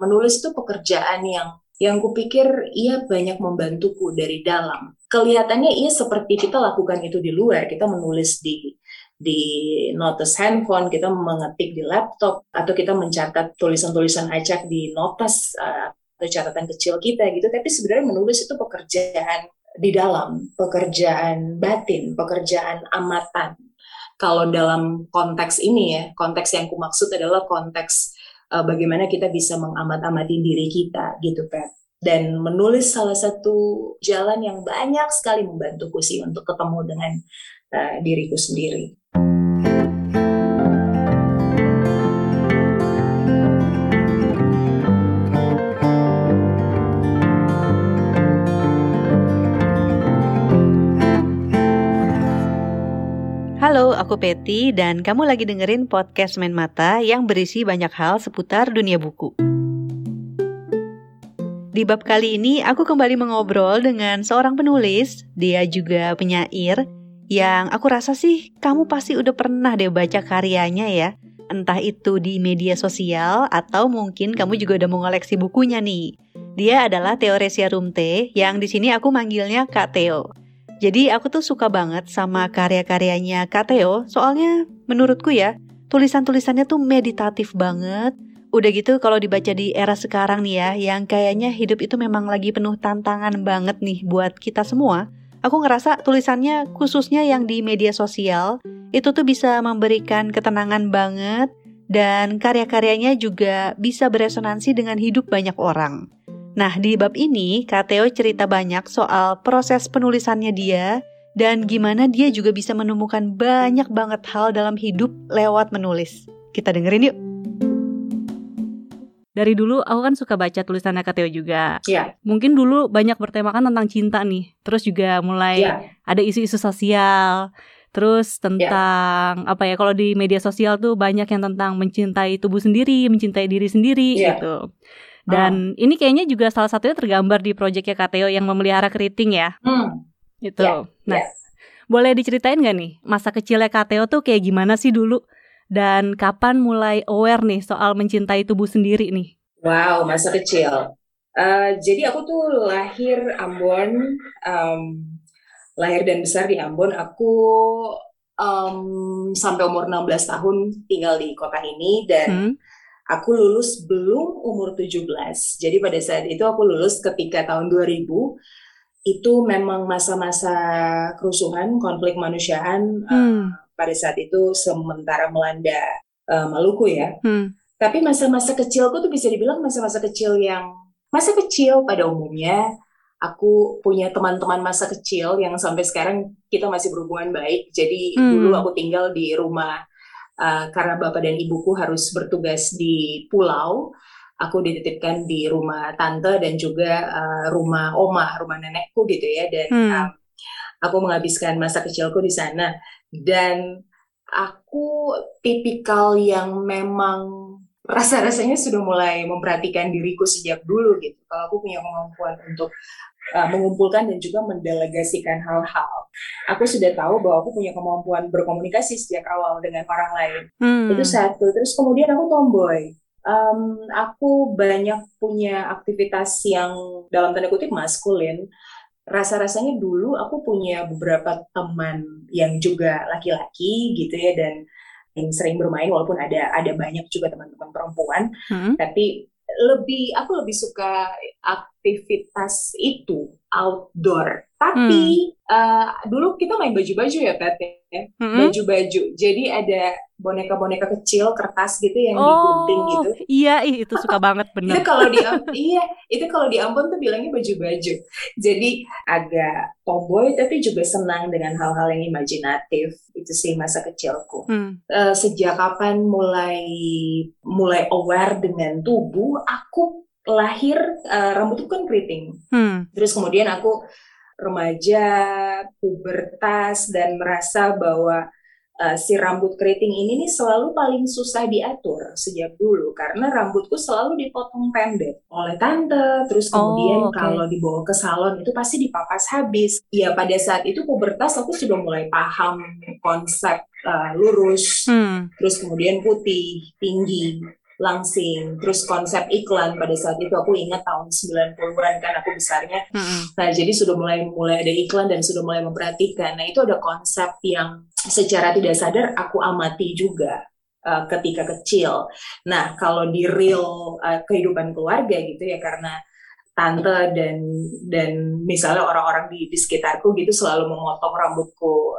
Menulis itu pekerjaan yang yang kupikir ia banyak membantuku dari dalam. Kelihatannya ia seperti kita lakukan itu di luar, kita menulis di di notes handphone, kita mengetik di laptop, atau kita mencatat tulisan-tulisan acak di notas uh, atau catatan kecil kita gitu. Tapi sebenarnya menulis itu pekerjaan di dalam, pekerjaan batin, pekerjaan amatan. Kalau dalam konteks ini ya, konteks yang kumaksud adalah konteks uh, bagaimana kita bisa mengamat-amati diri kita gitu, Pat dan menulis salah satu jalan yang banyak sekali membantuku sih untuk ketemu dengan uh, diriku sendiri. Halo, aku Peti dan kamu lagi dengerin podcast Main Mata yang berisi banyak hal seputar dunia buku. Di bab kali ini aku kembali mengobrol dengan seorang penulis, dia juga penyair, yang aku rasa sih kamu pasti udah pernah deh baca karyanya ya. Entah itu di media sosial atau mungkin kamu juga udah mengoleksi bukunya nih. Dia adalah Teoresia Rumte yang di sini aku manggilnya Kak Teo. Jadi aku tuh suka banget sama karya-karyanya Kak Theo, soalnya menurutku ya, tulisan-tulisannya tuh meditatif banget. Udah gitu kalau dibaca di era sekarang nih ya, yang kayaknya hidup itu memang lagi penuh tantangan banget nih buat kita semua. Aku ngerasa tulisannya khususnya yang di media sosial, itu tuh bisa memberikan ketenangan banget, dan karya-karyanya juga bisa beresonansi dengan hidup banyak orang. Nah, di bab ini, Kak Theo cerita banyak soal proses penulisannya dia dan gimana dia juga bisa menemukan banyak banget hal dalam hidup lewat menulis. Kita dengerin yuk. Dari dulu aku kan suka baca tulisan Kak Theo juga. Iya. Mungkin dulu banyak bertemakan tentang cinta nih. Terus juga mulai Iya. ada isu-isu sosial. Terus tentang apa ya kalau di media sosial tuh banyak yang tentang mencintai tubuh sendiri, mencintai diri sendiri Iya. gitu. Dan ini kayaknya juga salah satunya tergambar di proyeknya Kateo yang memelihara keriting ya. Hmm. Gitu. Ya, nah, ya. boleh diceritain gak nih masa kecilnya Kateo tuh kayak gimana sih dulu? Dan kapan mulai aware nih soal mencintai tubuh sendiri nih? Wow, masa kecil. Eh, jadi aku tuh lahir Ambon, em, lahir dan besar di Ambon. Aku em, sampai umur 16 tahun tinggal di kota ini dan Hmm? Aku lulus belum umur 17. Jadi pada saat itu aku lulus ketika tahun 2000 itu memang masa-masa kerusuhan, konflik kemanusiaan eh, Hmm. pada saat itu sementara melanda eh, Maluku ya. Hmm. Tapi masa-masa kecilku tuh bisa dibilang masa-masa kecil yang masa kecil pada umumnya. Aku punya teman-teman masa kecil yang sampai sekarang kita masih berhubungan baik. Jadi Hmm. dulu aku tinggal di rumah uh, karena bapak dan ibuku harus bertugas di pulau. Aku dititipkan di rumah tante dan juga uh, rumah oma, rumah nenekku gitu ya. Dan Hmm. um, aku menghabiskan masa kecilku di sana. Dan aku tipikal yang memang rasa-rasanya sudah mulai memperhatikan diriku sejak dulu gitu. Kalau aku punya kemampuan untuk uh, mengumpulkan dan juga mendelegasikan hal-hal. Aku sudah tahu bahwa aku punya kemampuan berkomunikasi sejak awal dengan orang lain. Hmm. Itu satu. Terus kemudian aku tomboy. Um, aku banyak punya aktivitas yang dalam tanda kutip maskulin. Rasa-rasanya dulu aku punya beberapa teman yang juga laki-laki gitu ya dan yang sering bermain walaupun ada ada banyak juga teman-teman perempuan Hmm? tapi lebih aku lebih suka aktivitas itu outdoor tapi eh, dulu kita main baju-baju ya Pat ya Hmm? baju-baju jadi ada boneka-boneka kecil kertas gitu yang Oh, digunting gitu iya, ih, itu suka banget itu bener. kalau di iya itu kalau di Ambon tuh bilangnya baju-baju jadi agak tomboy tapi juga senang dengan hal-hal yang imajinatif itu sih masa kecilku Hmm. Eh, sejak kapan mulai mulai aware dengan tubuh aku lahir eh, rambutku kan keriting Hmm. terus kemudian aku remaja pubertas dan merasa bahwa eh, si rambut keriting ini nih selalu paling susah diatur sejak dulu karena rambutku selalu dipotong pendek oleh tante terus Oh, kemudian oke. kalau dibawa ke salon itu pasti dipapas habis ya pada saat itu pubertas aku sudah mulai paham konsep eh, lurus Hmm. terus kemudian putih, tinggi. Langsing. Terus konsep iklan pada saat itu aku ingat tahun 90-an kan aku besarnya. Nah jadi sudah mulai mulai ada iklan dan sudah mulai memperhatikan. Nah itu ada konsep yang secara tidak sadar aku amati juga uh, ketika kecil. Nah kalau di real uh, kehidupan keluarga gitu ya karena tante dan dan misalnya orang-orang di, di sekitarku gitu selalu memotong rambutku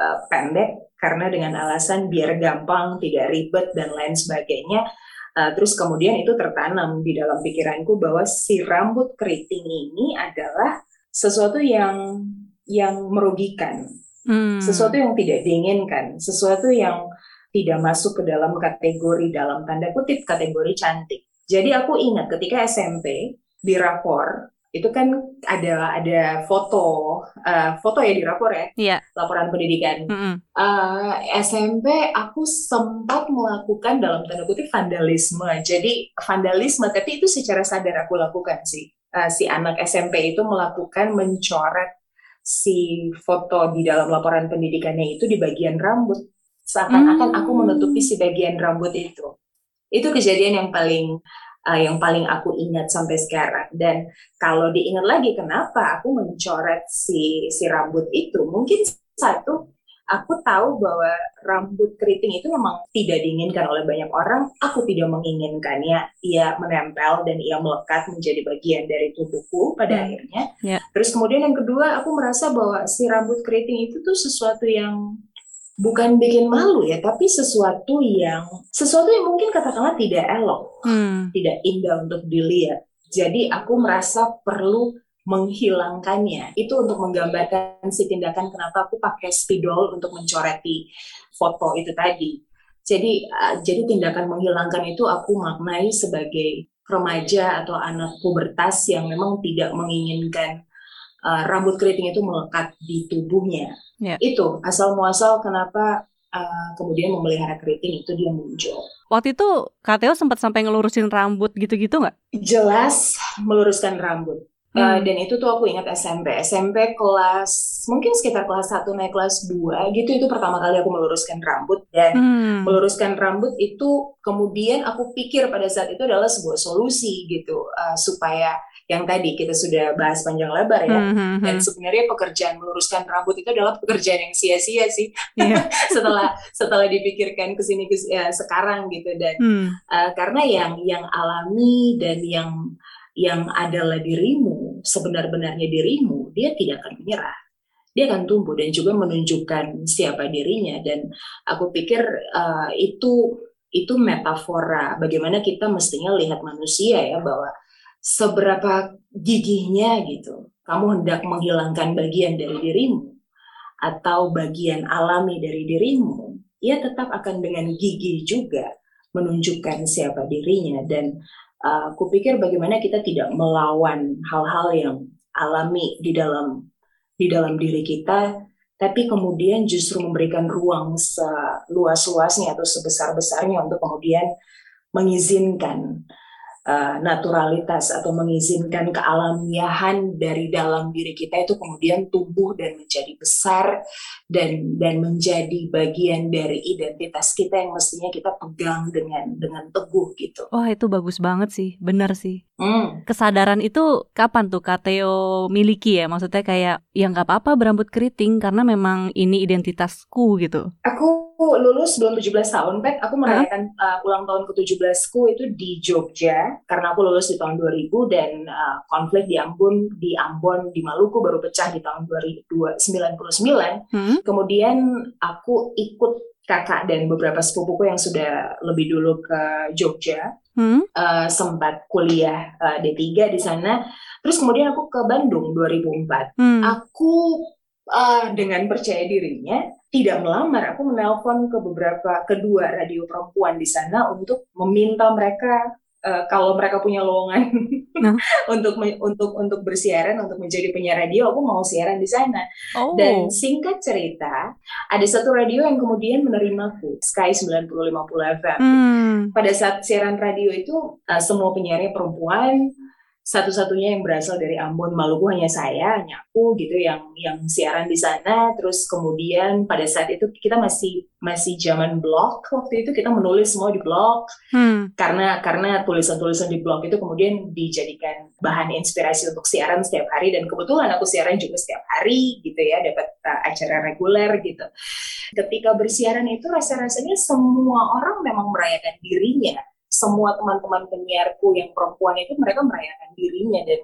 uh, pendek karena dengan alasan biar gampang tidak ribet dan lain sebagainya Uh, terus kemudian itu tertanam di dalam pikiranku bahwa si rambut keriting ini adalah sesuatu yang yang merugikan, Hmm. sesuatu yang tidak diinginkan, sesuatu yang tidak masuk ke dalam kategori dalam tanda kutip kategori cantik. Jadi aku ingat ketika SMP di rapor itu kan ada ada foto uh, foto ya di rapor ya Iya. laporan pendidikan Mm-mm. Uh, SMP aku sempat melakukan dalam tanda kutip vandalisme. Jadi vandalisme, tapi itu secara sadar aku lakukan sih. Uh, si anak SMP itu melakukan mencoret si foto di dalam laporan pendidikannya itu di bagian rambut. Seakan-akan aku Hmm. menutupi si bagian rambut itu. Itu kejadian yang paling uh, yang paling aku ingat sampai sekarang. Dan kalau diingat lagi kenapa aku mencoret si si rambut itu, mungkin satu aku tahu bahwa rambut keriting itu memang tidak diinginkan oleh banyak orang. Aku tidak menginginkannya. Ia menempel dan ia melekat menjadi bagian dari tubuhku pada Hmm. akhirnya. Ya. Terus kemudian yang kedua, aku merasa bahwa si rambut keriting itu tuh sesuatu yang bukan bikin malu ya, tapi sesuatu yang sesuatu yang mungkin katakanlah tidak elok Hmm. tidak indah untuk dilihat. Jadi aku merasa perlu menghilangkannya. Itu untuk menggambarkan si tindakan kenapa aku pakai spidol untuk mencoreti foto itu tadi. Jadi uh, jadi tindakan menghilangkan itu aku maknai sebagai remaja atau anak pubertas yang memang tidak menginginkan uh, rambut keriting itu melekat di tubuhnya. Ya. Itu asal muasal kenapa uh, kemudian memelihara keriting itu dia muncul. Waktu itu Kateo sempat sampai ngelurusin rambut gitu-gitu nggak? jelas meluruskan rambut. Uh, Hmm. dan itu tuh aku ingat SMP. SMP kelas, mungkin sekitar kelas 1 naik kelas 2 gitu, itu pertama kali aku meluruskan rambut. Dan Hmm. meluruskan rambut itu kemudian aku pikir pada saat itu adalah sebuah solusi gitu. uh, supaya yang tadi kita sudah bahas panjang lebar ya. Hmm, hmm, Dan hmm. sebenarnya pekerjaan meluruskan rambut itu adalah pekerjaan yang sia-sia sih Iya. setelah setelah dipikirkan ke sekarang gitu dan Hmm. Uh, karena yang yang alami dan yang yang adalah dirimu sebenar-benarnya dirimu dia tidak akan menyerah dia akan tumbuh dan juga menunjukkan siapa dirinya dan aku pikir uh, itu itu metafora bagaimana kita mestinya lihat manusia ya bahwa seberapa gigihnya gitu. Kamu hendak menghilangkan bagian dari dirimu atau bagian alami dari dirimu ia tetap akan dengan gigih juga menunjukkan siapa dirinya. Dan uh, aku pikir bagaimana kita tidak melawan hal-hal yang alami di dalam di dalam diri kita tapi kemudian justru memberikan ruang seluas-luasnya atau sebesar-besarnya untuk kemudian mengizinkan uh, naturalitas atau mengizinkan kealamiahan dari dalam diri kita itu kemudian tumbuh dan menjadi besar dan dan menjadi bagian dari identitas kita yang mestinya kita pegang dengan dengan teguh gitu. Wah itu bagus banget sih, benar sih. Hmm. Kesadaran itu kapan tuh Kateo miliki ya? Maksudnya kayak ya nggak apa-apa berambut keriting karena memang ini identitasku gitu. Aku lulus belum 17 tahun, Pet. Aku merayakan uh, ulang tahun ke-17ku itu di Jogja karena aku lulus di tahun 2000 dan uh, konflik di Ambon di Ambon di Maluku baru pecah di tahun 2099. Hmm? Kemudian aku ikut kakak dan beberapa sepupuku yang sudah lebih dulu ke Jogja Hmm? uh, sempat kuliah uh, D3 di sana. Terus kemudian aku ke Bandung 2004. Hmm. Aku uh, dengan percaya dirinya tidak melamar. Aku menelpon ke beberapa kedua radio perempuan di sana untuk meminta mereka uh, kalau mereka punya lowongan Nah. untuk untuk untuk bersiaran untuk menjadi penyiar radio, aku mau siaran di sana. Oh. Dan singkat cerita, ada satu radio yang kemudian menerimaku, Sky 9050 FM Hmm. pada saat siaran radio itu uh, semua penyiarnya perempuan satu-satunya yang berasal dari Ambon Maluku hanya saya, hanya aku gitu yang yang siaran di sana. Terus kemudian pada saat itu kita masih masih zaman blog waktu itu kita menulis semua di blog hmm. karena karena tulisan-tulisan di blog itu kemudian dijadikan bahan inspirasi untuk siaran setiap hari dan kebetulan aku siaran juga setiap hari gitu ya dapat uh, acara reguler gitu. Ketika bersiaran itu rasa-rasanya semua orang memang merayakan dirinya semua teman-teman penyiarku yang perempuan itu mereka merayakan dirinya dan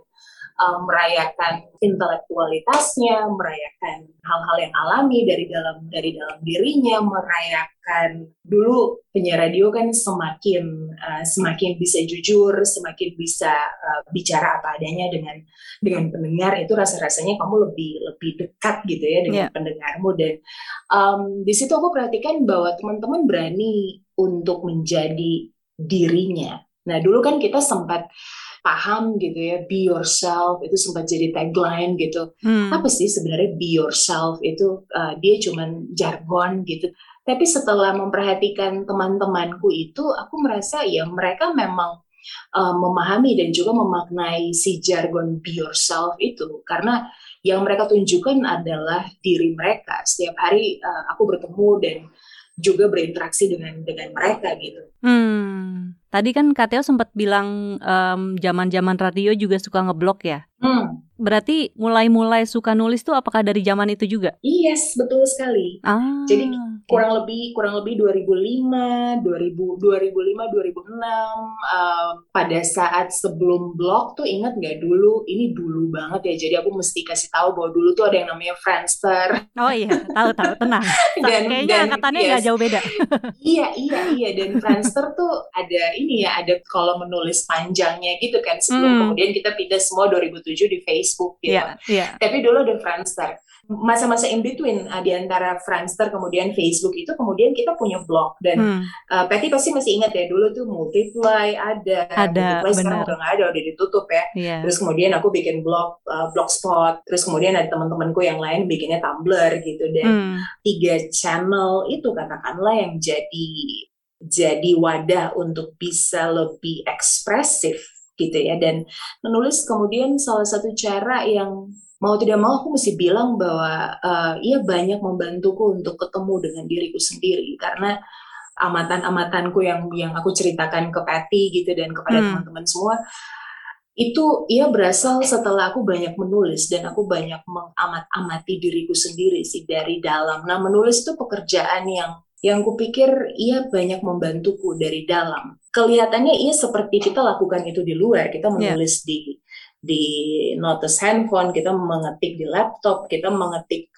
um, merayakan intelektualitasnya, merayakan hal-hal yang alami dari dalam dari dalam dirinya, merayakan dulu penyiar radio kan semakin uh, semakin bisa jujur, semakin bisa uh, bicara apa adanya dengan dengan pendengar itu rasa-rasanya kamu lebih lebih dekat gitu ya dengan yeah. pendengarmu dan um, di situ aku perhatikan bahwa teman-teman berani untuk menjadi dirinya. Nah, dulu kan kita sempat paham gitu ya, be yourself itu sempat jadi tagline gitu. Hmm. Apa sih sebenarnya be yourself itu uh, dia cuman jargon gitu. Tapi setelah memperhatikan teman-temanku itu, aku merasa ya mereka memang uh, memahami dan juga memaknai si jargon be yourself itu karena yang mereka tunjukkan adalah diri mereka. Setiap hari uh, aku bertemu dan juga berinteraksi dengan dengan mereka gitu. Hmm. Tadi kan Kateo sempat bilang zaman-zaman um, radio juga suka ngeblok ya. Hmm. Berarti mulai-mulai suka nulis tuh apakah dari zaman itu juga? Yes, betul sekali. Ah. Jadi kurang lebih kurang lebih 2005, 2000 2005 2006 uh, pada saat sebelum blog tuh ingat nggak dulu ini dulu banget ya. Jadi aku mesti kasih tahu bahwa dulu tuh ada yang namanya Friendster. Oh iya, tahu tahu tenang. dan, Kayaknya dan, katanya nggak yes. jauh beda. iya iya iya dan Friendster tuh ada ini ya ada kalau menulis panjangnya gitu kan sebelum hmm. kemudian kita pindah semua 2007 di Facebook gitu. Yeah, yeah. Tapi dulu ada Friendster masa-masa in between uh, di antara Friendster kemudian Facebook itu kemudian kita punya blog dan hmm. uh, Patty pasti masih ingat ya dulu tuh Multiply ada, ada Multiply sekarang udah nggak ada udah ditutup ya yeah. terus kemudian aku bikin blog uh, blogspot terus kemudian ada teman-temanku yang lain bikinnya Tumblr gitu dan hmm. tiga channel itu katakanlah yang jadi jadi wadah untuk bisa lebih ekspresif gitu ya dan menulis kemudian salah satu cara yang mau tidak mau aku mesti bilang bahwa uh, ia banyak membantuku untuk ketemu dengan diriku sendiri karena amatan-amatanku yang yang aku ceritakan ke Patty gitu dan kepada hmm. teman-teman semua itu ia berasal setelah aku banyak menulis dan aku banyak mengamat-amati diriku sendiri sih dari dalam. Nah, menulis itu pekerjaan yang yang kupikir ia banyak membantuku dari dalam. Kelihatannya ia seperti kita lakukan itu di luar, kita ya. menulis yeah. di di notes handphone, kita mengetik di laptop, kita mengetik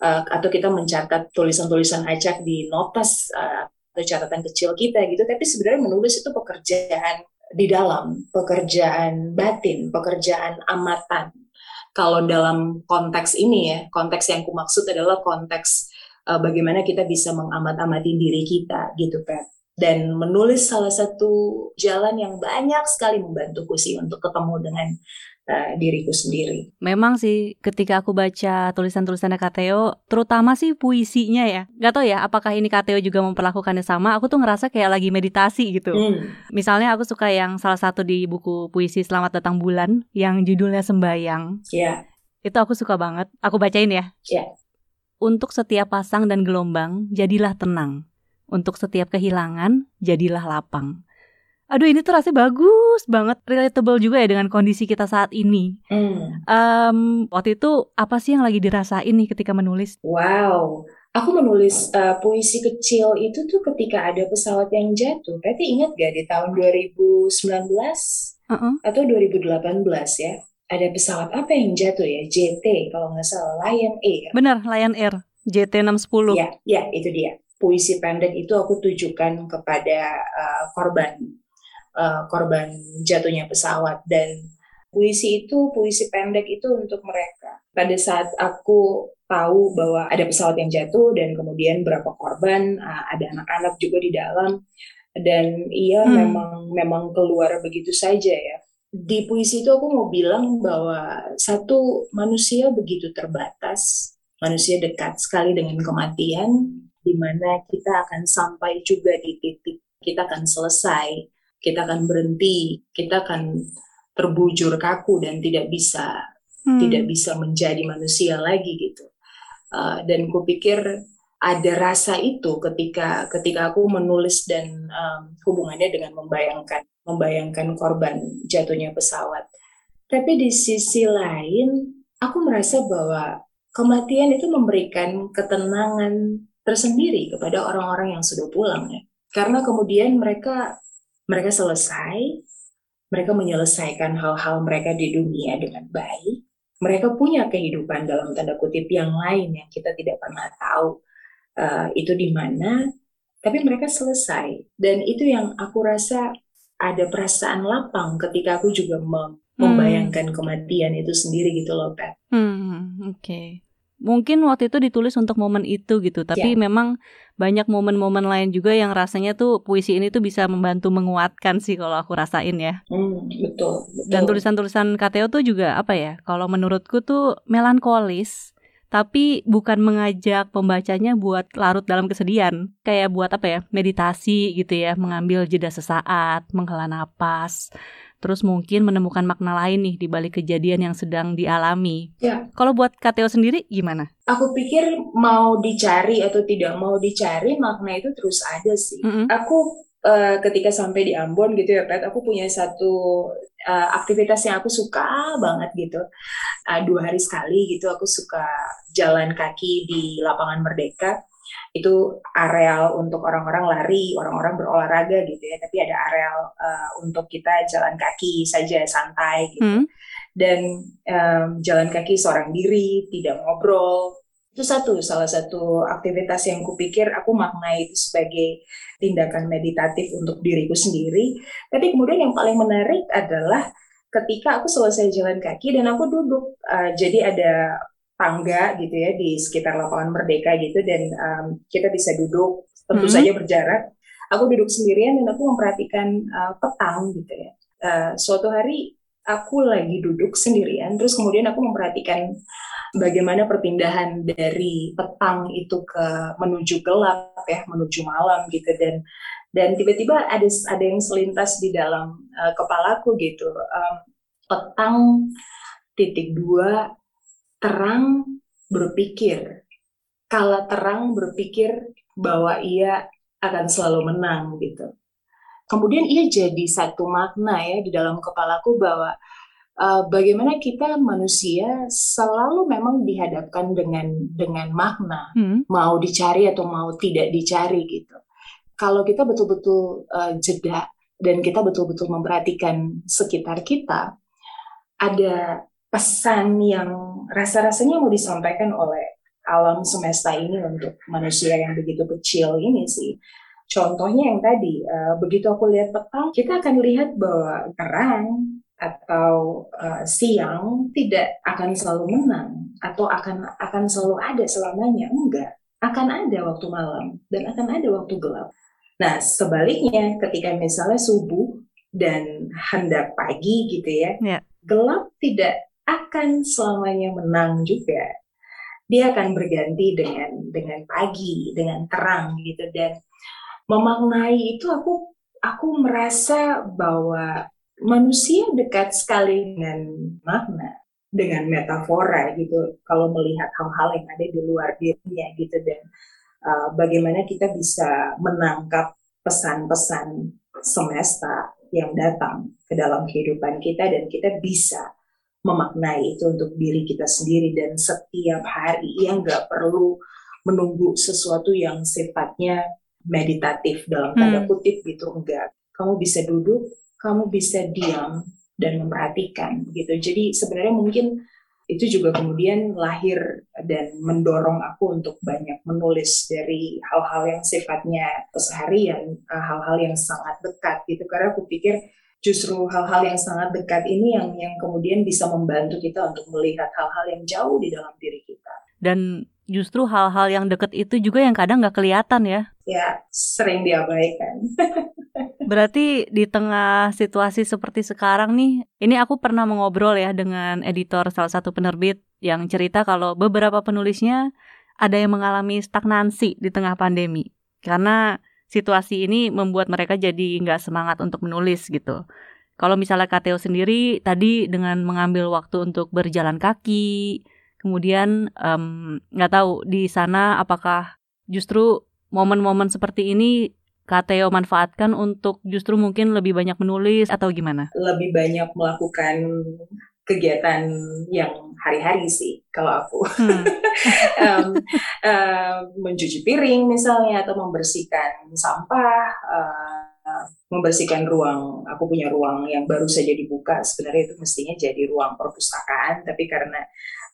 uh, atau kita mencatat tulisan-tulisan acak di notas uh, atau catatan kecil kita gitu. Tapi sebenarnya menulis itu pekerjaan di dalam, pekerjaan batin, pekerjaan amatan. Kalau dalam konteks ini ya, konteks yang ku maksud adalah konteks uh, bagaimana kita bisa mengamat-amati diri kita gitu, Pat dan menulis salah satu jalan yang banyak sekali membantuku sih untuk ketemu dengan uh, diriku sendiri. Memang sih ketika aku baca tulisan-tulisannya Kateo, terutama sih puisinya ya. Gak tau ya apakah ini Kateo juga memperlakukannya sama, aku tuh ngerasa kayak lagi meditasi gitu. Hmm. Misalnya aku suka yang salah satu di buku puisi Selamat Datang Bulan yang judulnya Sembayang. Iya. Yeah. Itu aku suka banget. Aku bacain ya. Iya. Yeah. Untuk setiap pasang dan gelombang, jadilah tenang untuk setiap kehilangan, jadilah lapang. Aduh ini tuh rasanya bagus banget, relatable juga ya dengan kondisi kita saat ini. Mm. Um, waktu itu apa sih yang lagi dirasain nih ketika menulis? Wow, aku menulis uh, puisi kecil itu tuh ketika ada pesawat yang jatuh. Berarti ingat gak di tahun 2019 uh -uh. atau 2018 ya? Ada pesawat apa yang jatuh ya? JT kalau nggak salah, Lion Air. Benar, Lion Air. JT610. Ya, ya itu dia puisi pendek itu aku tujukan kepada uh, korban uh, korban jatuhnya pesawat dan puisi itu puisi pendek itu untuk mereka pada saat aku tahu bahwa ada pesawat yang jatuh dan kemudian berapa korban uh, ada anak-anak juga di dalam dan ia hmm. memang memang keluar begitu saja ya di puisi itu aku mau bilang bahwa satu manusia begitu terbatas manusia dekat sekali dengan kematian di mana kita akan sampai juga di titik kita akan selesai, kita akan berhenti, kita akan terbujur kaku dan tidak bisa hmm. tidak bisa menjadi manusia lagi gitu. Uh, dan kupikir ada rasa itu ketika ketika aku menulis dan um, hubungannya dengan membayangkan membayangkan korban jatuhnya pesawat. Tapi di sisi lain, aku merasa bahwa kematian itu memberikan ketenangan tersendiri kepada orang-orang yang sudah pulang ya. Karena kemudian mereka mereka selesai, mereka menyelesaikan hal-hal mereka di dunia dengan baik. Mereka punya kehidupan dalam tanda kutip yang lain yang kita tidak pernah tahu uh, itu di mana, tapi mereka selesai. Dan itu yang aku rasa ada perasaan lapang ketika aku juga mem hmm. membayangkan kematian itu sendiri gitu loh, Pat. Hmm, oke. Okay mungkin waktu itu ditulis untuk momen itu gitu tapi yeah. memang banyak momen-momen lain juga yang rasanya tuh puisi ini tuh bisa membantu menguatkan sih kalau aku rasain ya mm, betul, betul dan tulisan-tulisan Kateo tuh juga apa ya kalau menurutku tuh melankolis tapi bukan mengajak pembacanya buat larut dalam kesedihan kayak buat apa ya meditasi gitu ya mengambil jeda sesaat menghela napas terus mungkin menemukan makna lain nih di balik kejadian yang sedang dialami. Ya. Kalau buat Kateo sendiri gimana? Aku pikir mau dicari atau tidak mau dicari makna itu terus ada sih. Mm -hmm. Aku uh, ketika sampai di Ambon gitu ya Pat, aku punya satu uh, aktivitas yang aku suka banget gitu. Uh, dua hari sekali gitu aku suka jalan kaki di lapangan Merdeka itu areal untuk orang-orang lari, orang-orang berolahraga gitu ya. Tapi ada areal uh, untuk kita jalan kaki saja santai gitu. Hmm. Dan um, jalan kaki seorang diri, tidak ngobrol. Itu satu salah satu aktivitas yang kupikir aku maknai itu sebagai tindakan meditatif untuk diriku sendiri. Tapi kemudian yang paling menarik adalah ketika aku selesai jalan kaki dan aku duduk. Uh, jadi ada tangga gitu ya di sekitar lapangan Merdeka gitu dan um, kita bisa duduk tentu hmm. saja berjarak. Aku duduk sendirian dan aku memperhatikan uh, petang gitu ya. Uh, suatu hari aku lagi duduk sendirian terus kemudian aku memperhatikan bagaimana perpindahan dari petang itu ke menuju gelap ya menuju malam gitu dan dan tiba-tiba ada ada yang selintas di dalam uh, kepalaku gitu um, petang titik dua terang berpikir. Kala terang berpikir bahwa ia akan selalu menang gitu. Kemudian ia jadi satu makna ya di dalam kepalaku bahwa uh, bagaimana kita manusia selalu memang dihadapkan dengan dengan makna, hmm. mau dicari atau mau tidak dicari gitu. Kalau kita betul-betul uh, jeda dan kita betul-betul memperhatikan sekitar kita, ada pesan yang rasa-rasanya mau disampaikan oleh alam semesta ini untuk manusia yang begitu kecil ini sih. Contohnya yang tadi, uh, begitu aku lihat petang, kita akan lihat bahwa terang atau uh, siang tidak akan selalu menang atau akan akan selalu ada selamanya. Enggak, akan ada waktu malam dan akan ada waktu gelap. Nah, sebaliknya ketika misalnya subuh dan hendak pagi gitu ya, yeah. gelap tidak akan selamanya menang juga. Dia akan berganti dengan dengan pagi, dengan terang gitu dan memaknai itu aku aku merasa bahwa manusia dekat sekali dengan makna, dengan metafora gitu. Kalau melihat hal-hal yang ada di luar dirinya gitu dan uh, bagaimana kita bisa menangkap pesan-pesan semesta yang datang ke dalam kehidupan kita dan kita bisa memaknai itu untuk diri kita sendiri. Dan setiap hari ya nggak perlu menunggu sesuatu yang sifatnya meditatif dalam tanda hmm. kutip gitu enggak kamu bisa duduk kamu bisa diam dan memperhatikan gitu jadi sebenarnya mungkin itu juga kemudian lahir dan mendorong aku untuk banyak menulis dari hal-hal yang sifatnya keseharian hal-hal yang sangat dekat gitu karena aku pikir justru hal-hal yang sangat dekat ini yang yang kemudian bisa membantu kita untuk melihat hal-hal yang jauh di dalam diri kita. Dan justru hal-hal yang dekat itu juga yang kadang nggak kelihatan ya. Ya, sering diabaikan. Berarti di tengah situasi seperti sekarang nih, ini aku pernah mengobrol ya dengan editor salah satu penerbit yang cerita kalau beberapa penulisnya ada yang mengalami stagnansi di tengah pandemi. Karena situasi ini membuat mereka jadi nggak semangat untuk menulis gitu. Kalau misalnya Kateo sendiri tadi dengan mengambil waktu untuk berjalan kaki, kemudian nggak um, tahu di sana apakah justru momen-momen seperti ini Kateo manfaatkan untuk justru mungkin lebih banyak menulis atau gimana? Lebih banyak melakukan kegiatan yang hari-hari sih kalau aku hmm. um, uh, mencuci piring misalnya atau membersihkan sampah uh, membersihkan ruang aku punya ruang yang baru saja dibuka sebenarnya itu mestinya jadi ruang perpustakaan tapi karena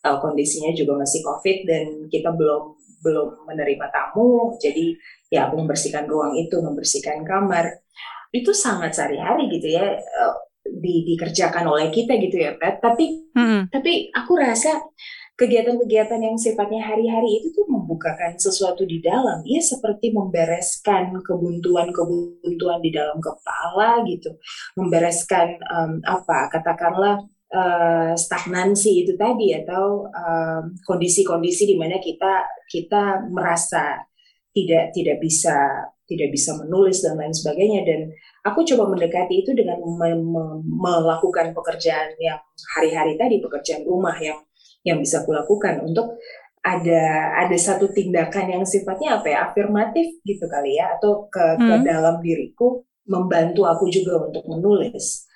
uh, kondisinya juga masih covid dan kita belum belum menerima tamu. Jadi ya aku membersihkan ruang itu membersihkan kamar. Itu sangat sehari-hari gitu ya di, dikerjakan oleh kita gitu ya Pat tapi hmm. tapi aku rasa kegiatan-kegiatan yang sifatnya hari-hari itu tuh membukakan sesuatu di dalam. Ya seperti membereskan kebuntuan-kebuntuan di dalam kepala gitu. Membereskan um, apa katakanlah uh, stagnansi itu tadi atau kondisi-kondisi um, di mana kita kita merasa tidak tidak bisa tidak bisa menulis dan lain sebagainya dan aku coba mendekati itu dengan me me melakukan pekerjaan yang hari-hari tadi pekerjaan rumah yang yang bisa kulakukan untuk ada ada satu tindakan yang sifatnya apa ya afirmatif gitu kali ya atau ke, hmm. ke dalam diriku membantu aku juga untuk menulis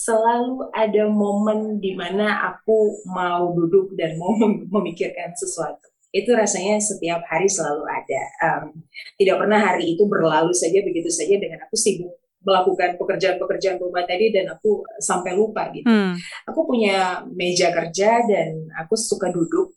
selalu ada momen di mana aku mau duduk dan mau memikirkan sesuatu itu rasanya setiap hari selalu ada. Um, tidak pernah hari itu berlalu saja begitu saja dengan aku sibuk melakukan pekerjaan-pekerjaan rumah tadi dan aku sampai lupa gitu. Hmm. Aku punya meja kerja dan aku suka duduk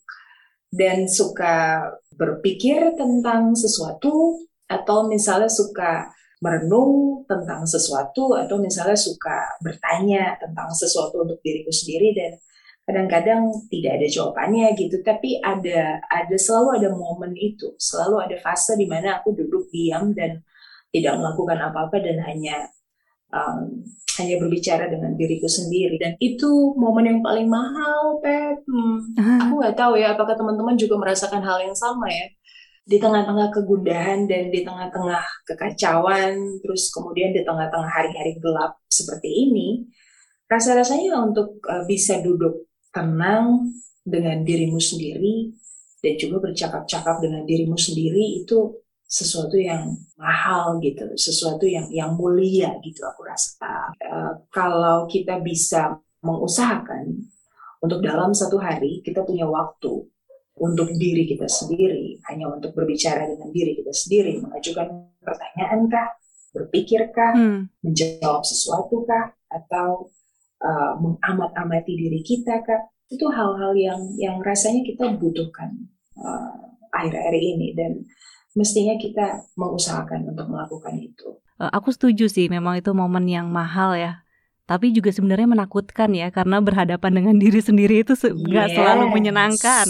dan suka berpikir tentang sesuatu atau misalnya suka merenung tentang sesuatu atau misalnya suka bertanya tentang sesuatu untuk diriku sendiri dan kadang-kadang tidak ada jawabannya gitu. Tapi ada ada selalu ada momen itu. Selalu ada fase di mana aku duduk diam dan tidak melakukan apa-apa dan hanya um, hanya berbicara dengan diriku sendiri. Dan itu momen yang paling mahal pet hmm, aku nggak tahu ya apakah teman-teman juga merasakan hal yang sama ya di tengah-tengah kegundahan dan di tengah-tengah kekacauan terus kemudian di tengah-tengah hari-hari gelap seperti ini rasa-rasanya untuk uh, bisa duduk tenang dengan dirimu sendiri dan juga bercakap-cakap dengan dirimu sendiri itu sesuatu yang mahal gitu, sesuatu yang yang mulia gitu aku rasa. Uh, kalau kita bisa mengusahakan untuk dalam satu hari kita punya waktu untuk diri kita sendiri, hanya untuk berbicara dengan diri kita sendiri, mengajukan pertanyaan kah, berpikirkah, hmm. menjawab sesuatu kah, atau uh, mengamat-amati diri kita kak itu hal-hal yang yang rasanya kita butuhkan uh, akhir-akhir ini dan mestinya kita mengusahakan untuk melakukan itu. Uh, aku setuju sih, memang itu momen yang mahal ya. Tapi juga sebenarnya menakutkan ya, karena berhadapan dengan diri sendiri itu nggak yes. selalu menyenangkan.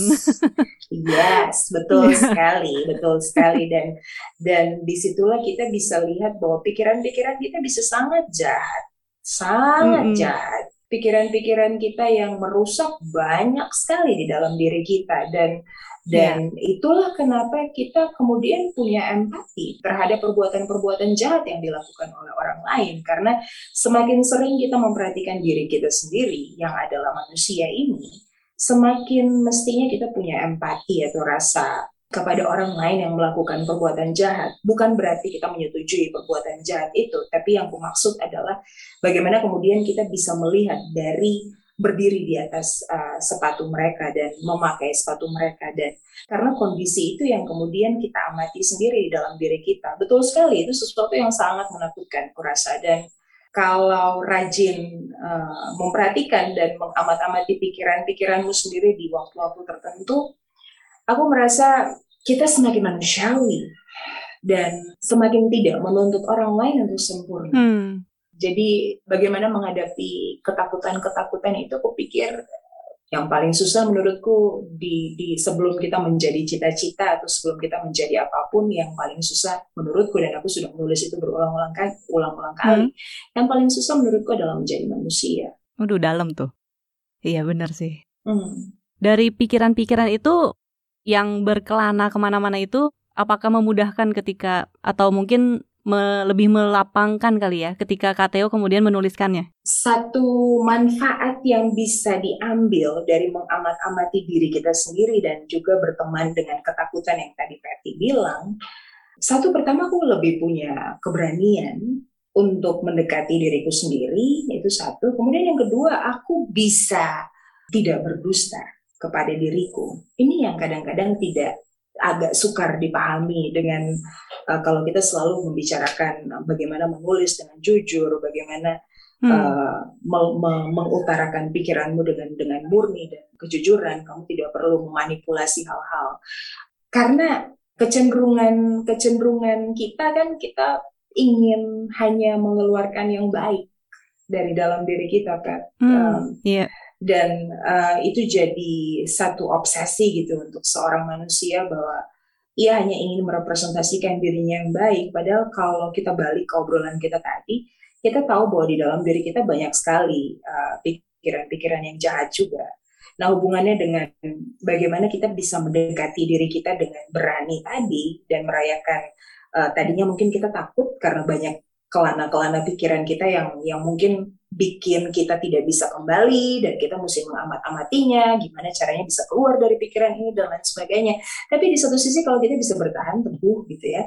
yes, betul yeah. sekali, betul sekali dan dan di situlah kita bisa lihat bahwa pikiran-pikiran kita bisa sangat jahat sangat mm -hmm. jahat. Pikiran-pikiran kita yang merusak banyak sekali di dalam diri kita dan dan yeah. itulah kenapa kita kemudian punya empati terhadap perbuatan-perbuatan jahat yang dilakukan oleh orang lain karena semakin sering kita memperhatikan diri kita sendiri yang adalah manusia ini semakin mestinya kita punya empati atau rasa kepada orang lain yang melakukan perbuatan jahat. Bukan berarti kita menyetujui perbuatan jahat itu, tapi yang aku maksud adalah bagaimana kemudian kita bisa melihat dari berdiri di atas uh, sepatu mereka dan memakai sepatu mereka dan karena kondisi itu yang kemudian kita amati sendiri di dalam diri kita. Betul sekali itu sesuatu yang sangat menakutkan kurasa dan kalau rajin uh, memperhatikan dan mengamat-amati pikiran-pikiranmu sendiri di waktu-waktu tertentu, aku merasa kita semakin manusiawi dan semakin tidak menuntut orang lain untuk sempurna. Hmm. Jadi bagaimana menghadapi ketakutan-ketakutan itu aku pikir yang paling susah menurutku di, di sebelum kita menjadi cita-cita atau sebelum kita menjadi apa pun yang paling susah menurutku dan aku sudah menulis itu berulang-ulang kali, ulang-ulang kali. Hmm. Yang paling susah menurutku adalah menjadi manusia. Waduh dalam tuh. Iya benar sih. Hmm. Dari pikiran-pikiran itu yang berkelana ke mana-mana itu apakah memudahkan ketika atau mungkin me lebih melapangkan kali ya ketika KTO kemudian menuliskannya? Satu manfaat yang bisa diambil dari mengamat-amati diri kita sendiri dan juga berteman dengan ketakutan yang tadi Patty bilang, satu pertama aku lebih punya keberanian untuk mendekati diriku sendiri, itu satu. Kemudian yang kedua, aku bisa tidak berdusta kepada diriku. Ini yang kadang-kadang tidak agak sukar dipahami dengan uh, kalau kita selalu membicarakan bagaimana menulis dengan jujur, bagaimana hmm. uh, me me mengutarakan pikiranmu dengan dengan murni dan kejujuran. Kamu tidak perlu memanipulasi hal-hal karena kecenderungan kecenderungan kita kan kita ingin hanya mengeluarkan yang baik dari dalam diri kita kan. Hmm, um, yeah dan uh, itu jadi satu obsesi gitu untuk seorang manusia bahwa ia hanya ingin merepresentasikan dirinya yang baik. Padahal kalau kita balik ke obrolan kita tadi kita tahu bahwa di dalam diri kita banyak sekali uh, pikiran-pikiran yang jahat juga. Nah hubungannya dengan bagaimana kita bisa mendekati diri kita dengan berani tadi dan merayakan uh, tadinya mungkin kita takut karena banyak kelana-kelana pikiran kita yang yang mungkin bikin kita tidak bisa kembali dan kita mesti mengamat-amatinya, gimana caranya bisa keluar dari pikiran ini dan lain sebagainya. Tapi di satu sisi kalau kita bisa bertahan teguh gitu ya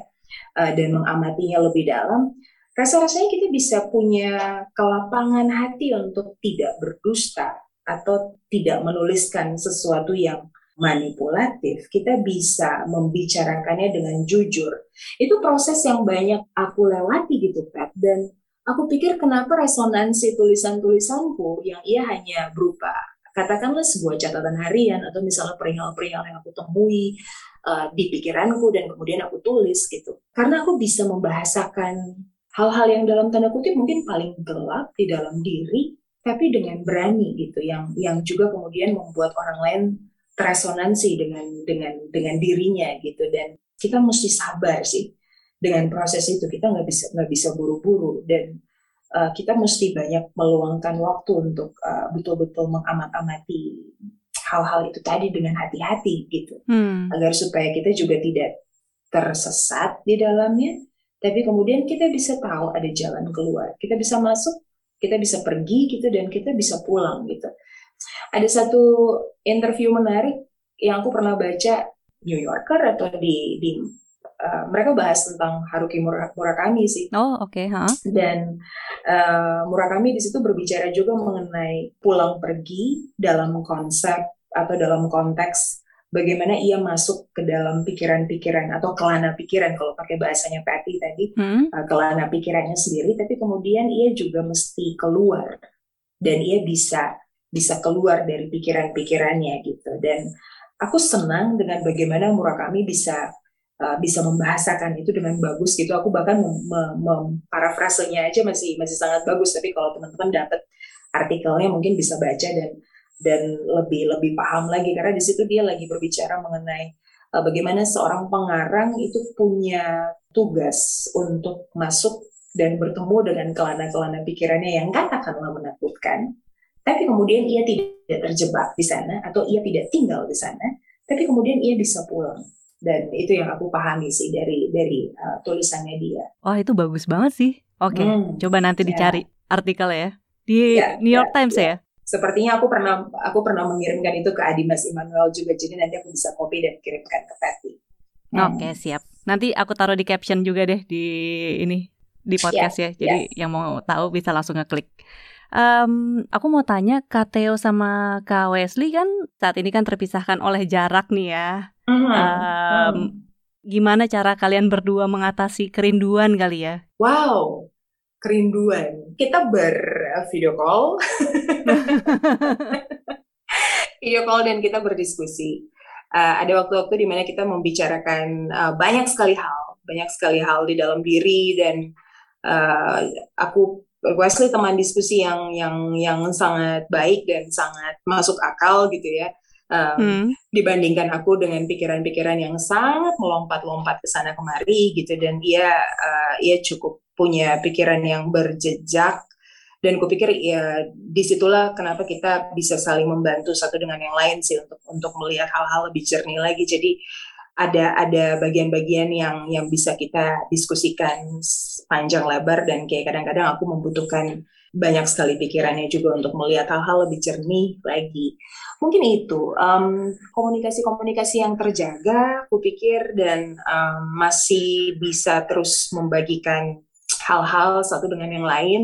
uh, dan mengamatinya lebih dalam, rasa-rasanya kita bisa punya kelapangan hati untuk tidak berdusta atau tidak menuliskan sesuatu yang manipulatif, kita bisa membicarakannya dengan jujur. Itu proses yang banyak aku lewati gitu, Pat. Dan aku pikir kenapa resonansi tulisan-tulisanku yang ia hanya berupa katakanlah sebuah catatan harian atau misalnya perihal-perihal yang aku temui uh, di pikiranku dan kemudian aku tulis gitu. Karena aku bisa membahasakan hal-hal yang dalam tanda kutip mungkin paling gelap di dalam diri tapi dengan berani gitu yang yang juga kemudian membuat orang lain teresonansi dengan dengan dengan dirinya gitu dan kita mesti sabar sih dengan proses itu kita nggak bisa nggak bisa buru-buru. Dan uh, kita mesti banyak meluangkan waktu untuk uh, betul-betul mengamat-amati hal-hal itu tadi dengan hati-hati gitu. Hmm. agar supaya kita juga tidak tersesat di dalamnya. Tapi kemudian kita bisa tahu ada jalan keluar. Kita bisa masuk kita bisa pergi gitu dan kita bisa pulang gitu. Ada satu interview menarik yang aku pernah baca New Yorker atau di di uh, mereka bahas tentang Haruki Murakami sih. Oh oke, okay, huh? Dan uh, Murakami di situ berbicara juga mengenai pulang pergi dalam konsep atau dalam konteks bagaimana ia masuk ke dalam pikiran-pikiran atau kelana pikiran kalau pakai bahasanya Patty tadi hmm? uh, kelana pikirannya sendiri, tapi kemudian ia juga mesti keluar dan ia bisa bisa keluar dari pikiran-pikirannya gitu dan aku senang dengan bagaimana Murakami bisa uh, bisa membahasakan itu dengan bagus gitu. Aku bahkan memparafrasenya aja masih masih sangat bagus. Tapi kalau teman-teman dapat artikelnya mungkin bisa baca dan dan lebih lebih paham lagi karena di situ dia lagi berbicara mengenai uh, bagaimana seorang pengarang itu punya tugas untuk masuk dan bertemu dengan kelana-kelana pikirannya yang katakanlah menakutkan, tapi kemudian ia tidak terjebak di sana atau ia tidak tinggal di sana, tapi kemudian ia bisa pulang dan itu yang aku pahami sih dari dari uh, tulisannya dia. Wah itu bagus banget sih. Oke, okay. hmm, coba nanti ya. dicari artikel ya di ya, New York ya, Times ya. ya. Sepertinya aku pernah aku pernah mengirimkan itu ke Adimas Immanuel juga, jadi nanti aku bisa copy dan kirimkan ke Patty. Hmm. Oke okay, siap. Nanti aku taruh di caption juga deh di ini di podcast ya. ya. Jadi ya. yang mau tahu bisa langsung ngeklik. Um, aku mau tanya Kak Theo sama Kak Wesley kan saat ini kan terpisahkan oleh jarak nih ya. Um, gimana cara kalian berdua mengatasi kerinduan kali ya? Wow, kerinduan. Kita bervideo eh, call. video call dan kita berdiskusi. Uh, ada waktu-waktu di mana kita membicarakan uh, banyak sekali hal, banyak sekali hal di dalam diri dan uh, aku Wesley teman diskusi yang yang yang sangat baik dan sangat masuk akal gitu ya um, hmm. dibandingkan aku dengan pikiran-pikiran yang sangat melompat-lompat ke sana kemari gitu dan dia uh, ia cukup punya pikiran yang berjejak dan kupikir ya di situlah kenapa kita bisa saling membantu satu dengan yang lain sih untuk untuk melihat hal-hal lebih jernih lagi jadi ada ada bagian-bagian yang yang bisa kita diskusikan panjang lebar dan kayak kadang-kadang aku membutuhkan banyak sekali pikirannya juga untuk melihat hal-hal lebih jernih lagi. Mungkin itu komunikasi-komunikasi um, yang terjaga, aku pikir dan um, masih bisa terus membagikan hal-hal satu dengan yang lain.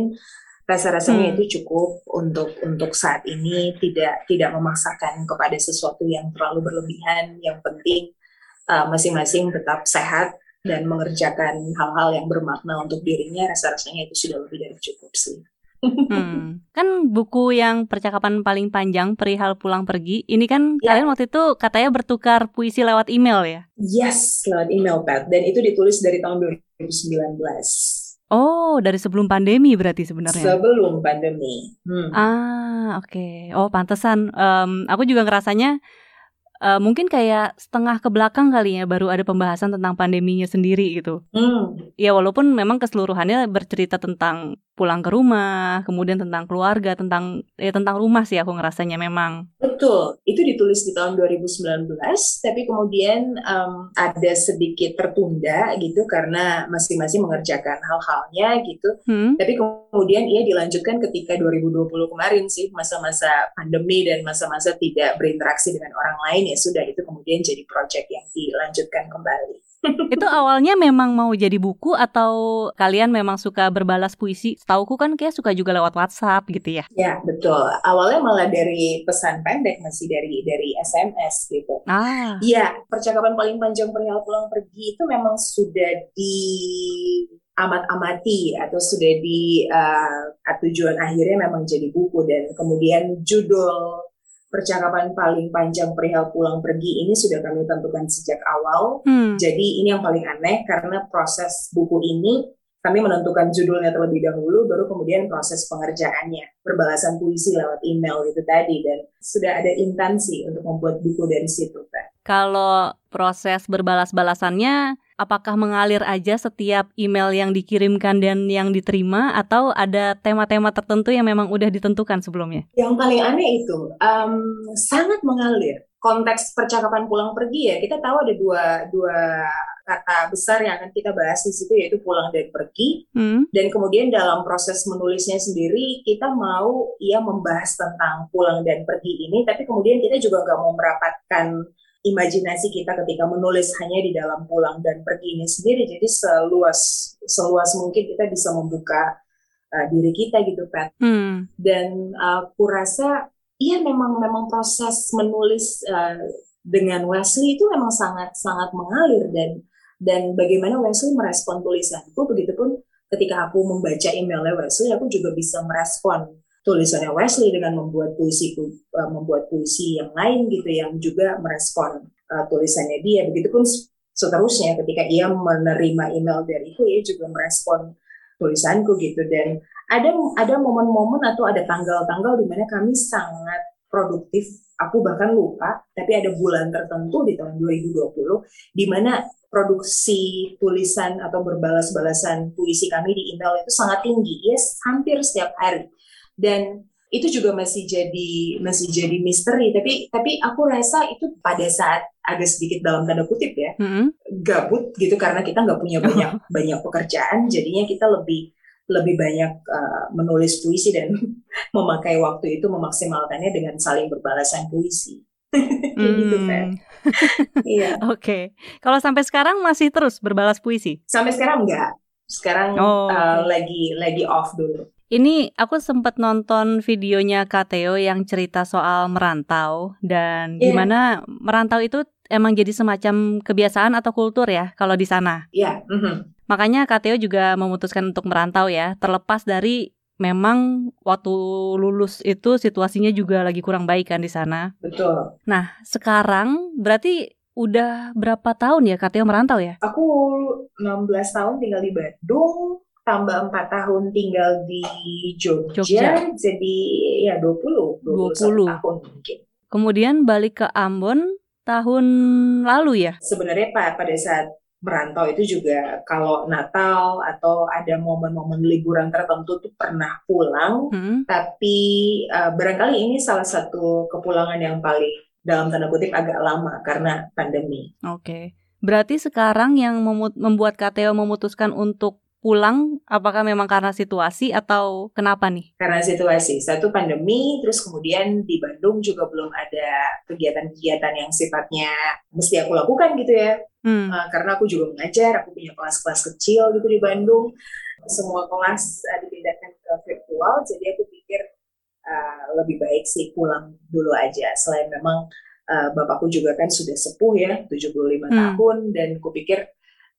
Rasa-rasanya hmm. itu cukup untuk untuk saat ini tidak tidak memaksakan kepada sesuatu yang terlalu berlebihan. Yang penting uh, masing-masing uh, tetap sehat dan mengerjakan hal-hal yang bermakna untuk dirinya. Rasa-rasanya itu sudah lebih dari cukup sih. Hmm. Kan buku yang percakapan paling panjang perihal pulang pergi, ini kan yeah. kalian waktu itu katanya bertukar puisi lewat email ya? Yes, lewat email Pat. Dan itu ditulis dari tahun 2019. Oh, dari sebelum pandemi berarti sebenarnya? Sebelum pandemi. Hmm. Ah, oke. Okay. Oh, pantesan. Um, aku juga ngerasanya uh, mungkin kayak setengah ke belakang kali ya baru ada pembahasan tentang pandeminya sendiri gitu. Hmm. Ya walaupun memang keseluruhannya bercerita tentang pulang ke rumah, kemudian tentang keluarga, tentang ya tentang rumah sih aku ngerasanya memang. Betul, itu ditulis di tahun 2019, tapi kemudian um, ada sedikit tertunda gitu karena masing-masing mengerjakan hal-halnya gitu. Hmm. Tapi kemudian ia dilanjutkan ketika 2020 kemarin sih masa-masa pandemi dan masa-masa tidak berinteraksi dengan orang lain ya sudah itu kemudian jadi project yang dilanjutkan kembali. Itu awalnya memang mau jadi buku atau kalian memang suka berbalas puisi? Setauku kan kayak suka juga lewat WhatsApp gitu ya? Ya betul. Awalnya malah dari pesan pendek masih dari dari SMS gitu. Ah. Iya, percakapan paling panjang perihal pulang pergi itu memang sudah di amat-amati atau sudah di uh, tujuan akhirnya memang jadi buku dan kemudian judul percakapan paling panjang perihal pulang pergi ini sudah kami tentukan sejak awal. Hmm. Jadi ini yang paling aneh karena proses buku ini kami menentukan judulnya terlebih dahulu, baru kemudian proses pengerjaannya, perbalasan puisi lewat email itu tadi, dan sudah ada intensi untuk membuat buku dari situ, Pak. Kalau proses berbalas-balasannya, apakah mengalir aja setiap email yang dikirimkan dan yang diterima atau ada tema-tema tertentu yang memang udah ditentukan sebelumnya? Yang paling aneh itu um, sangat mengalir. Konteks percakapan pulang pergi ya kita tahu ada dua dua kata besar yang akan kita bahas di situ yaitu pulang dan pergi hmm. dan kemudian dalam proses menulisnya sendiri kita mau ia membahas tentang pulang dan pergi ini tapi kemudian kita juga nggak mau merapatkan imajinasi kita ketika menulis hanya di dalam pulang dan pergi ini sendiri. Jadi seluas seluas mungkin kita bisa membuka uh, diri kita gitu, Pat. Hmm. Dan uh, aku rasa iya memang memang proses menulis uh, dengan Wesley itu memang sangat sangat mengalir dan dan bagaimana Wesley merespon tulisanku begitupun ketika aku membaca emailnya Wesley aku juga bisa merespon tulisannya Wesley dengan membuat puisi uh, membuat puisi yang lain gitu yang juga merespon uh, tulisannya dia. Begitupun seterusnya ketika ia menerima email dariku ia juga merespon tulisanku gitu. Dan ada ada momen-momen atau ada tanggal-tanggal di mana kami sangat produktif. Aku bahkan lupa tapi ada bulan tertentu di tahun 2020 di mana produksi tulisan atau berbalas-balasan puisi kami di email itu sangat tinggi. Yes hampir setiap hari dan itu juga masih jadi masih jadi misteri. Tapi tapi aku rasa itu pada saat agak sedikit dalam tanda kutip ya mm-hmm. gabut gitu karena kita nggak punya banyak banyak pekerjaan. Jadinya kita lebih lebih banyak uh, menulis puisi dan memakai waktu itu memaksimalkannya dengan saling berbalasan puisi. Gitu kan iya. Oke. Okay. kalau sampai sekarang masih terus berbalas puisi? Sampai sekarang enggak sekarang oh, uh, lagi lagi off dulu ini aku sempat nonton videonya Kateo yang cerita soal merantau dan yeah. gimana merantau itu emang jadi semacam kebiasaan atau kultur ya kalau di sana. Iya. Yeah. Mm -hmm. Makanya Kateo juga memutuskan untuk merantau ya, terlepas dari memang waktu lulus itu situasinya juga lagi kurang baik kan di sana. Betul. Nah, sekarang berarti udah berapa tahun ya Kateo merantau ya? Aku 16 tahun tinggal di Bandung tambah empat tahun tinggal di Jogja, Jogja. jadi ya 20, 20, 20 tahun mungkin. Kemudian balik ke Ambon tahun lalu ya? Sebenarnya Pak pada saat merantau itu juga kalau Natal atau ada momen-momen liburan tertentu tuh pernah pulang, hmm. tapi uh, barangkali ini salah satu kepulangan yang paling dalam tanda kutip agak lama karena pandemi. Oke. Okay. Berarti sekarang yang membuat KTO memutuskan untuk pulang apakah memang karena situasi atau kenapa nih? Karena situasi. Satu pandemi, terus kemudian di Bandung juga belum ada kegiatan-kegiatan yang sifatnya mesti aku lakukan gitu ya. Hmm. Uh, karena aku juga mengajar, aku punya kelas-kelas kecil gitu di Bandung. Semua kelas uh, dipindahkan ke virtual, jadi aku pikir uh, lebih baik sih pulang dulu aja. Selain memang uh, bapakku juga kan sudah sepuh ya, 75 hmm. tahun, dan aku pikir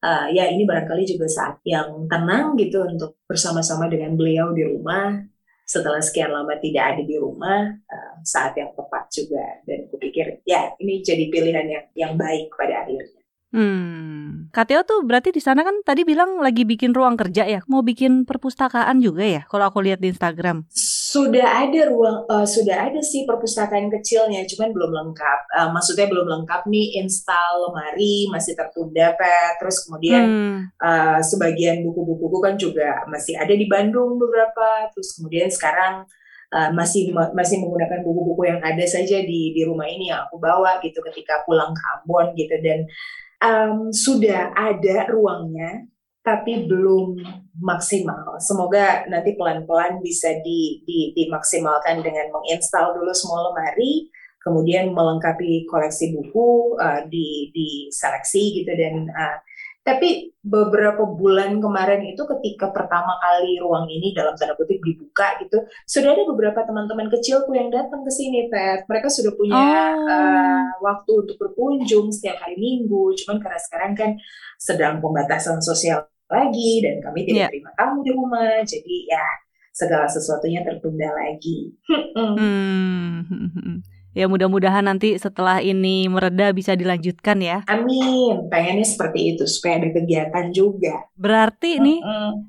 uh, ya ini barangkali juga saat yang tenang gitu untuk bersama-sama dengan beliau di rumah. Setelah sekian lama tidak ada di rumah uh, saat yang tepat juga. Dan kupikir ya ini jadi pilihan yang yang baik pada akhirnya. Hmm, Kateo tuh berarti di sana kan tadi bilang lagi bikin ruang kerja ya, mau bikin perpustakaan juga ya? Kalau aku lihat di Instagram sudah ada ruang uh, sudah ada sih perpustakaan kecilnya cuman belum lengkap. Uh, maksudnya belum lengkap nih install lemari masih tertunda pet terus kemudian hmm. uh, sebagian buku-buku kan juga masih ada di Bandung beberapa. Terus kemudian sekarang uh, masih masih menggunakan buku-buku yang ada saja di di rumah ini yang aku bawa gitu ketika pulang ke Ambon gitu. Dan um, sudah ada ruangnya tapi belum maksimal. Semoga nanti pelan-pelan bisa di, di, dimaksimalkan dengan menginstal dulu semua lemari, kemudian melengkapi koleksi buku uh, di, di seleksi gitu dan uh, tapi beberapa bulan kemarin itu ketika pertama kali ruang ini dalam tanda kutip dibuka gitu, sudah ada beberapa teman-teman kecilku yang datang ke sini, Pet. Mereka sudah punya oh. uh, waktu untuk berkunjung setiap hari Minggu. Cuman karena sekarang kan sedang pembatasan sosial lagi dan kami tidak yeah. terima tamu di rumah jadi ya segala sesuatunya tertunda lagi. hmm. Ya mudah-mudahan nanti setelah ini mereda bisa dilanjutkan ya. Amin. Pengennya seperti itu supaya ada kegiatan juga. Berarti nih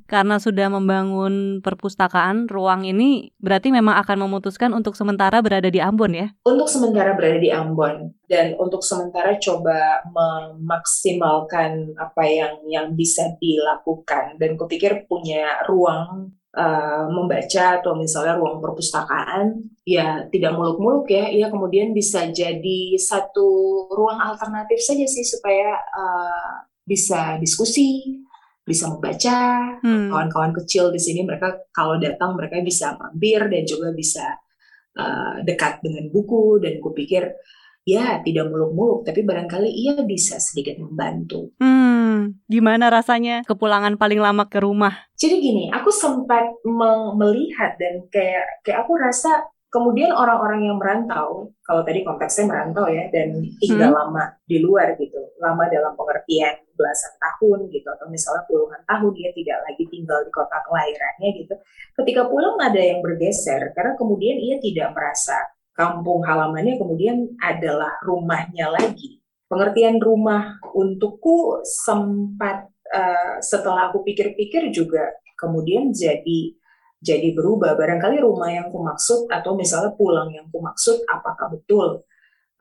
karena sudah membangun perpustakaan ruang ini berarti memang akan memutuskan untuk sementara berada di Ambon ya? Untuk sementara berada di Ambon dan untuk sementara coba memaksimalkan apa yang yang bisa dilakukan dan kupikir punya ruang uh, membaca atau misalnya ruang perpustakaan ya tidak muluk-muluk ya ya kemudian bisa jadi satu ruang alternatif saja sih supaya uh, bisa diskusi bisa membaca hmm. kawan-kawan kecil di sini mereka kalau datang mereka bisa mampir dan juga bisa uh, dekat dengan buku dan kupikir ya tidak muluk-muluk tapi barangkali ia bisa sedikit membantu. Hmm, gimana rasanya kepulangan paling lama ke rumah? Jadi gini, aku sempat melihat dan kayak kayak aku rasa kemudian orang-orang yang merantau, kalau tadi konteksnya merantau ya dan tinggal hmm. lama di luar gitu, lama dalam pengertian belasan tahun gitu atau misalnya puluhan tahun dia tidak lagi tinggal di kota kelahirannya gitu. Ketika pulang ada yang bergeser karena kemudian ia tidak merasa kampung halamannya kemudian adalah rumahnya lagi. Pengertian rumah untukku sempat uh, setelah aku pikir-pikir juga kemudian jadi jadi berubah. Barangkali rumah yang ku maksud atau misalnya pulang yang ku maksud apakah betul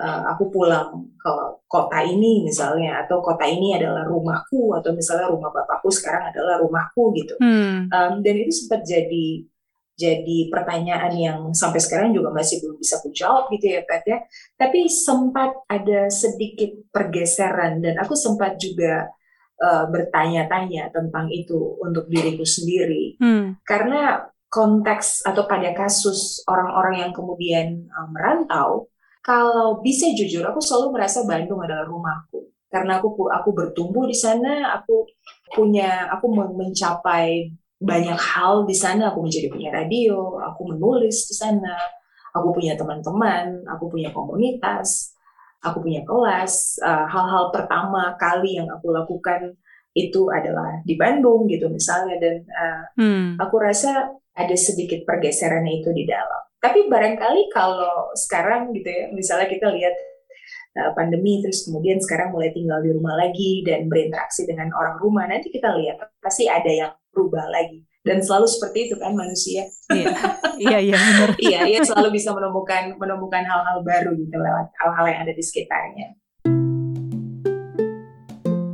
uh, aku pulang ke kota ini misalnya atau kota ini adalah rumahku atau misalnya rumah bapakku sekarang adalah rumahku gitu. Hmm. Um, dan itu sempat jadi jadi pertanyaan yang sampai sekarang juga masih belum bisa aku jawab gitu ya Pat ya. Tapi sempat ada sedikit pergeseran dan aku sempat juga uh, bertanya-tanya tentang itu untuk diriku sendiri. Hmm. Karena konteks atau pada kasus orang-orang yang kemudian uh, merantau, kalau bisa jujur aku selalu merasa Bandung adalah rumahku. Karena aku aku bertumbuh di sana, aku punya aku mencapai banyak hal di sana. Aku menjadi punya radio aku menulis di sana aku punya teman-teman aku punya komunitas aku punya kelas. Hal hal-hal pertama kali yang aku lakukan itu adalah di Bandung gitu misalnya dan uh, hmm. aku rasa ada sedikit pergeseran itu di dalam. Tapi barangkali kalau sekarang gitu ya misalnya kita lihat uh, pandemi terus kemudian sekarang mulai tinggal di rumah lagi dan berinteraksi dengan orang rumah nanti kita lihat pasti ada yang berubah lagi. Dan selalu seperti itu kan manusia. Iya. Iya iya benar. Iya iya selalu bisa menemukan menemukan hal-hal baru gitu lewat hal-hal yang ada di sekitarnya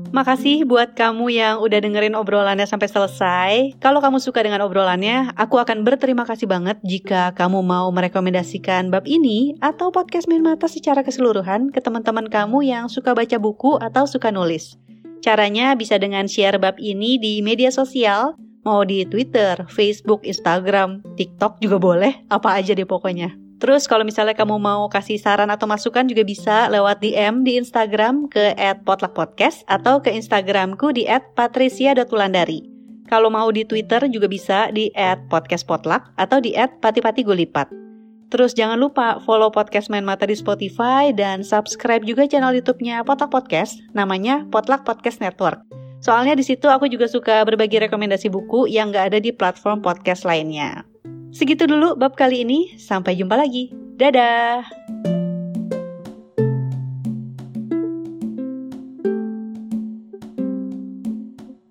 Makasih buat kamu yang udah dengerin obrolannya sampai selesai. Kalau kamu suka dengan obrolannya, aku akan berterima kasih banget jika kamu mau merekomendasikan bab ini atau podcast Main Mata secara keseluruhan ke teman-teman kamu yang suka baca buku atau suka nulis. Caranya bisa dengan share bab ini di media sosial, mau di Twitter, Facebook, Instagram, TikTok juga boleh, apa aja deh pokoknya. Terus kalau misalnya kamu mau kasih saran atau masukan juga bisa lewat DM di Instagram ke @potluckpodcast atau ke Instagramku di @patricia.wulandari. Kalau mau di Twitter juga bisa di @podcastpotluck atau di @patipatigulipat. Terus jangan lupa follow podcast Main Mata di Spotify dan subscribe juga channel YouTube-nya Potluck Podcast, namanya Potluck Podcast Network. Soalnya di situ aku juga suka berbagi rekomendasi buku yang gak ada di platform podcast lainnya. Segitu dulu bab kali ini, sampai jumpa lagi. Dadah!